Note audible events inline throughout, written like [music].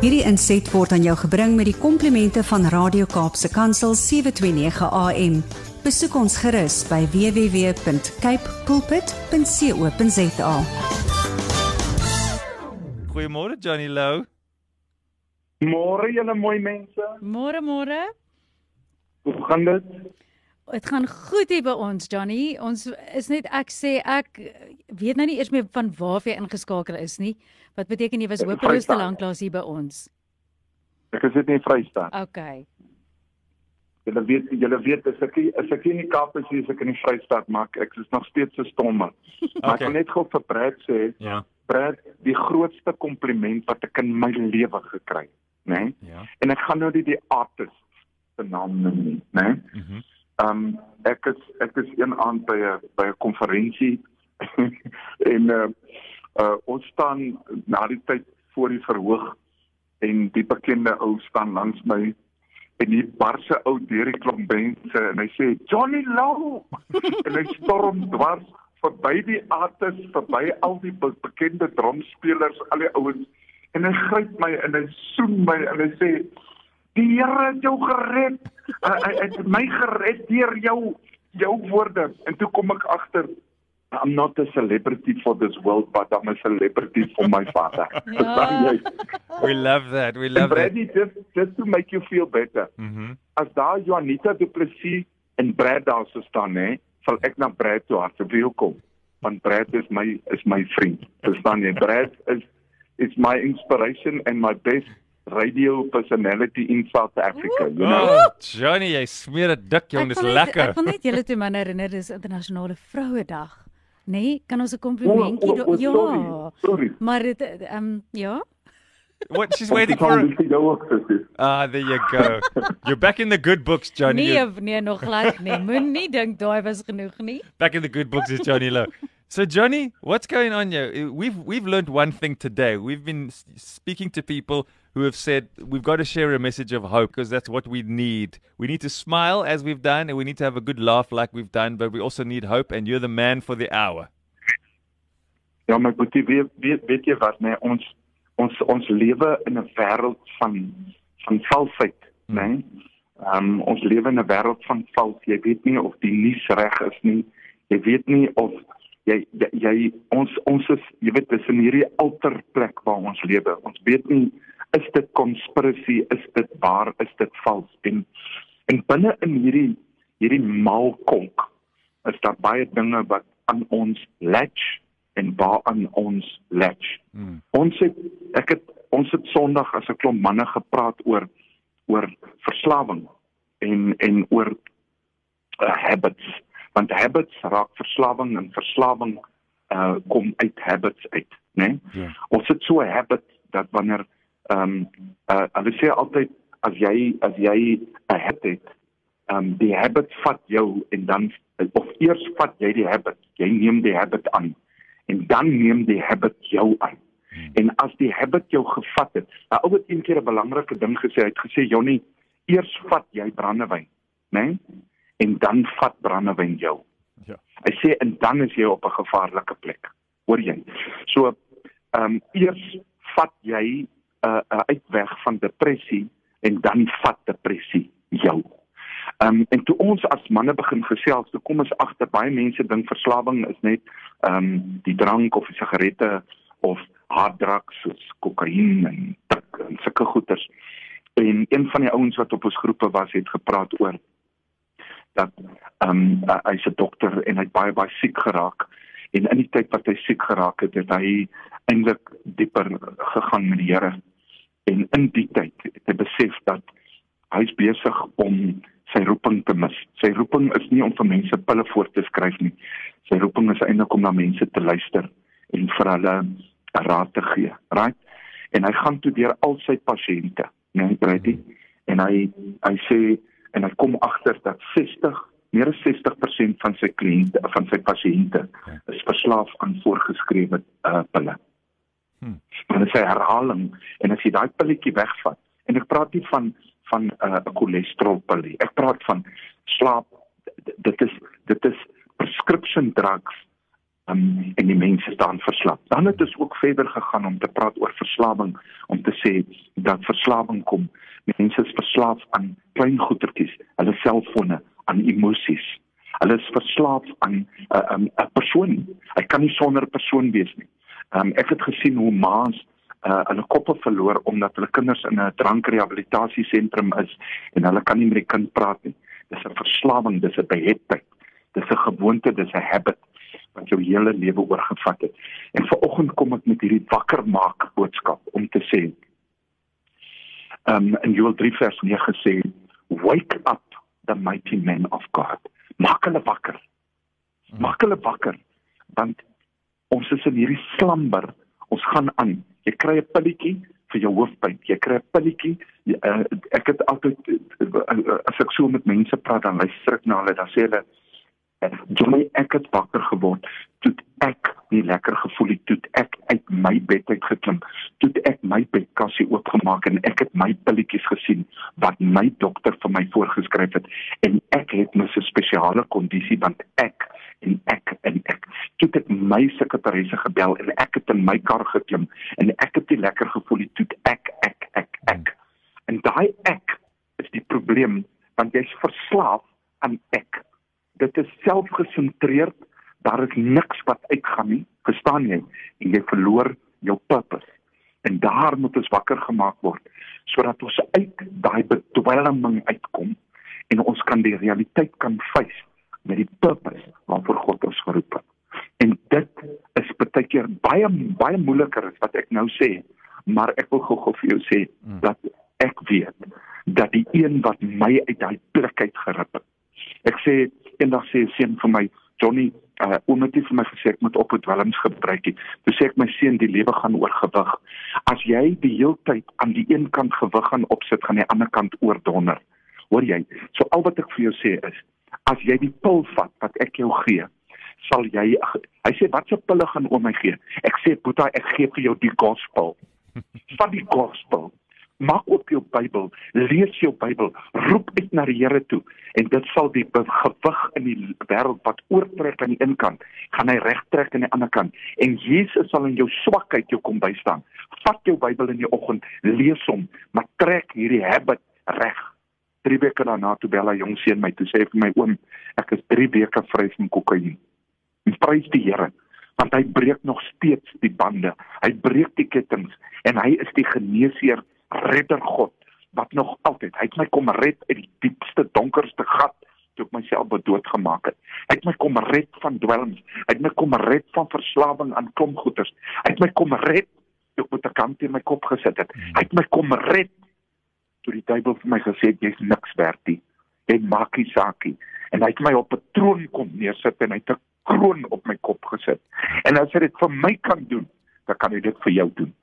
Hierdie inset word aan jou gebring met die komplimente van Radio Kaapse Kansel 729 AM. Besoek ons gerus by www.cape pulpit.co.za. Goeiemôre Johnny Lou. Môre julle mooi mense. Môre môre. Hoe gaan dit? Dit gaan goed hier by ons Johnny. Ons is net ek sê ek weet nou nie eers meer van waar jy ingeskakel is nie. Wat beteken jy was hopeloos te lank lank hier by ons. Ek is dit nie Vrystaat. Okay. Julle weet julle weet as ek as ek nie in die Kaap is, is ek in die Vrystaat, maar ek, is nog steeds so stom. man. [laughs] Maar Okay. ek wil net gou vir Brad sê, Ja. Brad, die grootste kompliment wat ek in my lewe gekry het, né? Nee? Ja. En ek gaan nou nie die artist se naam noem nie, né? Nee? Mhm. Um ek is ek is een aand by 'n by 'n konferensie. [laughs] En uh, uh ons staan na die tyd voor die verhoog en die bekende ou staan langs my en die barse ou deur die klomp mense en hy sê Johnny Lou [laughs] en hy storm dwars verby die artes verby al die be bekende drumspelers al die ouens en hy gryp my en hy soen my en hy sê die Here het jou gered hy het my gered deur jou jou woorde en toe kom ek agter I'm not a celebrity for this world but I'm a celebrity for my father. [laughs] Verstaan jy? We love that. We love that. Brady just just to make you feel better. Mhm. As daar Juanita Du Plessis en Brad daar sou staan hè, sal ek na Brad toe hardloop kom. Want Brad is my is my vriend. Verstaan jy? Brad is is my inspiration and my best radio personality in South Africa, you know. Oh, Johnny, jy smeer dit dik, jong, dis wil net- lekker. Ek wil net julle toe man herinner dis internasionale vrouedag. Nee, kan ons 'n komplimentjie Oh, oh, oh, ja. sorry, sorry. Maar dit ehm um, ja. What? She's waiting for. Ah, there you go. You're back in the good books, Johnny. Nee, You're nee nog glad nie. Moenie [laughs] dink daai was genoeg nie. back in the good books is Johnny Low. So Johnny, what's going on here? We've we've learned one thing today. We've been speaking to people who have said we've got to share a message of hope because that's what we need. We need to smile as we've done and we need to have a good laugh like we've done, but we also need hope and you're the man for the hour. Ja, my boetie, weet, weet weet jy wat, nee, ons ons ons lewe in 'n wêreld van van valsheid, Hmm. né? Nee? Ehm um, ons lewe in 'n wêreld van vals. Jy weet nie of die nuus reg is nie. Jy weet nie of jy jy, jy ons ons is jy weet dis in hierdie alterplek waar ons lewe. Ons weet nie is dit konspirasie, is dit waar, is dit vals? En en binne in hierdie hierdie maalkonk is daar baie dinge wat aan ons latch en waaraan ons latch. Mm. Ons het ek het ons het Sondag as 'n klomp manne gepraat oor oor verslawing en en oor uh, habits want habits raak verslawing en verslawing uh, kom uit habits uit, né? Nee? Ja. Ons het so 'n habit dat wanneer ehm um, uh, hulle sê altyd as jy as jy 'n habit het, ehm um, die habit vat jou en dan of eers vat jy die habit, jy neem die habit aan en dan neem die habit jou aan. En as die habit jou gevat het, 'n ou het een keer 'n belangrike ding gesê, hy het gesê Jonnie, eers vat jy brandewyn, né? Nee? En dan vat brandewyn jou. Ja. Hy sê en dan is jy op 'n gevaarlike plek. Hoor jy? So, ehm um, eers vat jy 'n uh, 'n uitweg van depressie en dan vat depressie jou. Ehm um, en toe ons as manne begin gesels, toe kom ons agter baie mense dink verslawing is net ehm um, die drank of die sigarette of harddrugs soos kokain en tik en sulke goeters. En een van die ouens wat op ons groepe was, het gepraat oor dat ehm um, uh, hy's 'n dokter en hy het baie baie siek geraak en in die tyd wat hy siek geraak het, het hy eintlik dieper gegaan met die Here. En in die tyd het hy besef dat hy's besig om sy roeping te mis. Sy roeping is nie om vir mense pille voor te skryf nie. Sy roeping is eintlik om na mense te luister en vir hulle raad te gee, right? En hy gaan toe deur al sy pasiënte, né, nee, Brady? En hy hy sê en hy kom agter dat 60 meer as 60% van sy kliënte van sy pasiënte is verslaaf aan voorgeskrewe uh, pille. Hmm. Maar dit is 'n herhaling en as jy daai pilletjie wegvat en ek praat nie van van 'n uh, cholesterolpil nie. Ek praat van slaap dit is dit is prescription drugs um, en die mense staan verslap. Dan het ons ook verder gegaan om te praat oor verslawing om te sê dat verslawing kom. Mense is verslaaf aan klein goedertjies, hulle selfone, aan emosies. Hulle is verslaaf aan 'n uh, um, 'n persoon. Hy kan nie sonder persoon wees nie. Um, ek het gesien hoe ma's uh, hulle koppe verloor omdat hulle kinders in 'n drankrehabilitasiesentrum is en hulle kan nie met die kind praat nie. Dis 'n verslawing, dis 'n behettheid. Dis 'n gewoonte, dis 'n habit wat jou hele lewe oorgevat het. En vanoggend kom ek met hierdie wakker maak boodskap om te sê. Um in Joel 3 vers 9 sê, "Wake up the mighty men of God." Maak hulle wakker. Maak hulle wakker want ons is in hierdie slumber. Ons gaan aan. Jy kry 'n pilletjie vir jou hoofpyn. Jy kry 'n pilletjie. Uh, ek het altyd uh, as ek so met mense praat dan luister ek na hulle dan sê hulle Johnny ek het wakker geword toe ek nie lekker gevoel het toe ek uit my bed uit geklim toe ek my bedkassie oopgemaak en ek het my pilletjies gesien daai ek is die probleem want jy's verslaaf aan ek. Dit is selfgesentreerd daar is niks wat uitgaan nie verstaan jy? En jy verloor jou purpose. En daar moet ons wakker gemaak word sodat ons uit daai bedwelming uitkom en ons kan die realiteit kan face met die purpose waarvoor God ons geroep het. En dit is baie keer baie baie moeiliker as wat ek nou sê maar ek wil gou-gou vir jou sê hmm. dat ek weet dat die een wat my uit daai plek uit gerip het ek sê eendag sê 'n seun vir my, Johnny, uh omdat jy vir my gesê ek moet op het dwelms gebruik het. Toe sê ek my seun, die lewe gaan oor gewig. As jy die heeltyd aan die een kant gewig gaan opsit, gaan die ander kant oordonder. Hoor jy? So al wat ek vir jou sê is, as jy die pil vat wat ek jou gee, sal jy hy sê watse pille gaan oor my gee? Ek sê Boeta, ek gee vir jou die gospel. [laughs] Van die gospel maak oop jou Bybel, lees jou Bybel, roep uit na die Here toe en dit sal die gewig in die wêreld wat oortrek aan die een kant, gaan hy regtrek aan die ander kant en Jesus sal in jou swakheid jou kom bystaan. Vat jou Bybel in die oggend, lees hom, maar trek hierdie habit reg. 3 weke daarna toe bel hy jong seun my toe sê vir my oom, ek is 3 weke vry van kokain. En prys die Here want hy breek nog steeds die bande. Hy breek die kettinge en hy is die geneesheer redder God wat nog altyd hy het my kom red uit die diepste donkerste gat toe ek myself bedood gemaak het. Hy het my kom red van dwelms. Hy het my kom red van verslawing aan klompgoeters. Hy het my kom red toe ek met 'n kant in my kop gesit het. Hy het my kom red toe die duiwel vir my gesê het jy's niks werd nie. Jy maak nie saak nie. En hy het my op 'n troon kom neersit en hy het 'n kroon op my kop gesit. En as hy dit vir my kan doen, dan kan hy dit vir jou doen.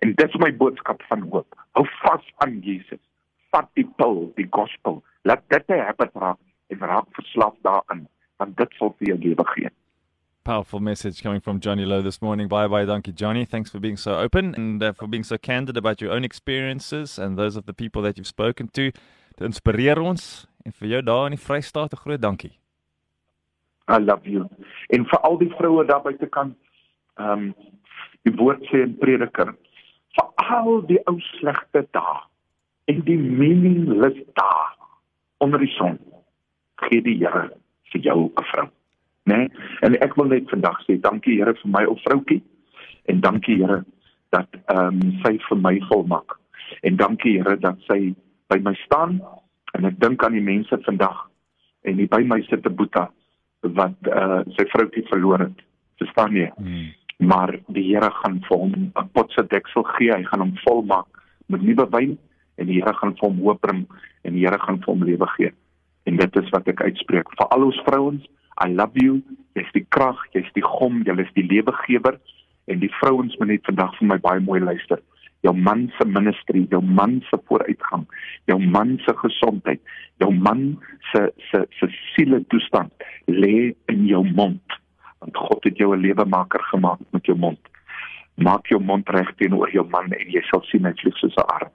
En dit is my boodskap van hoop. Hou vas aan Jesus. Vat die pil, die gospel. Laat dit te habit raak en raak verslaaf daaraan, want dit sal vir jou lewe gee. Powerful message coming from Johnny Lowe this morning. Bye bye, donkey Johnny. Thanks for being so open and uh, for being so candid about your own experiences and those of the people that you've spoken to. Dit inspireer ons en vir jou daar in die Vrystaat 'n groot dankie. I love you. En vir al die vroue daar buite kan ehm um, die woord sê in Prediker vir al die ou slegte dae en die meaningless dae onder die son gee die Here vir jou 'n vrou nê nee? en ek wil net vandag sê dankie Here vir my ou vroutjie en dankie Here dat ehm um, sy vir my volmaak. En dankie Here dat sy by my staan en ek dink aan die mense vandag en die by my sit 'n boeta wat uh, sy vroutjie verloor het. Verstaan jy? Hmm maar die Here gaan vir hom 'n potse deksel gee. Hy gaan hom volmaak met nuwe wyn en die Here gaan vir hom hoop bring en die Here gaan vir hom lewe gee. En dit is wat ek uitspreek vir al ons vrouens. I love you. Jy's die krag, jy's die gom, jy is die lewegewer en die vrouens moet net vandag vir my baie mooi luister. Jou man se ministry, jou man se vooruitgang, jou man se gesondheid, jou man se se se siele toestand lê in jou mond God het jou 'n lewemaker gemaak met jou mond. Maak jou mond reg teenoor jou man en jy sal sien hy vlieg soos 'n arm.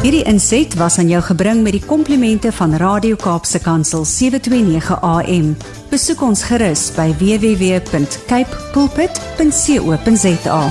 Hierdie inset was aan jou gebring met die komplimente van Radio Kaapse Kansel 729 AM. Besoek ons gerus by www.cape pulpit.co.za.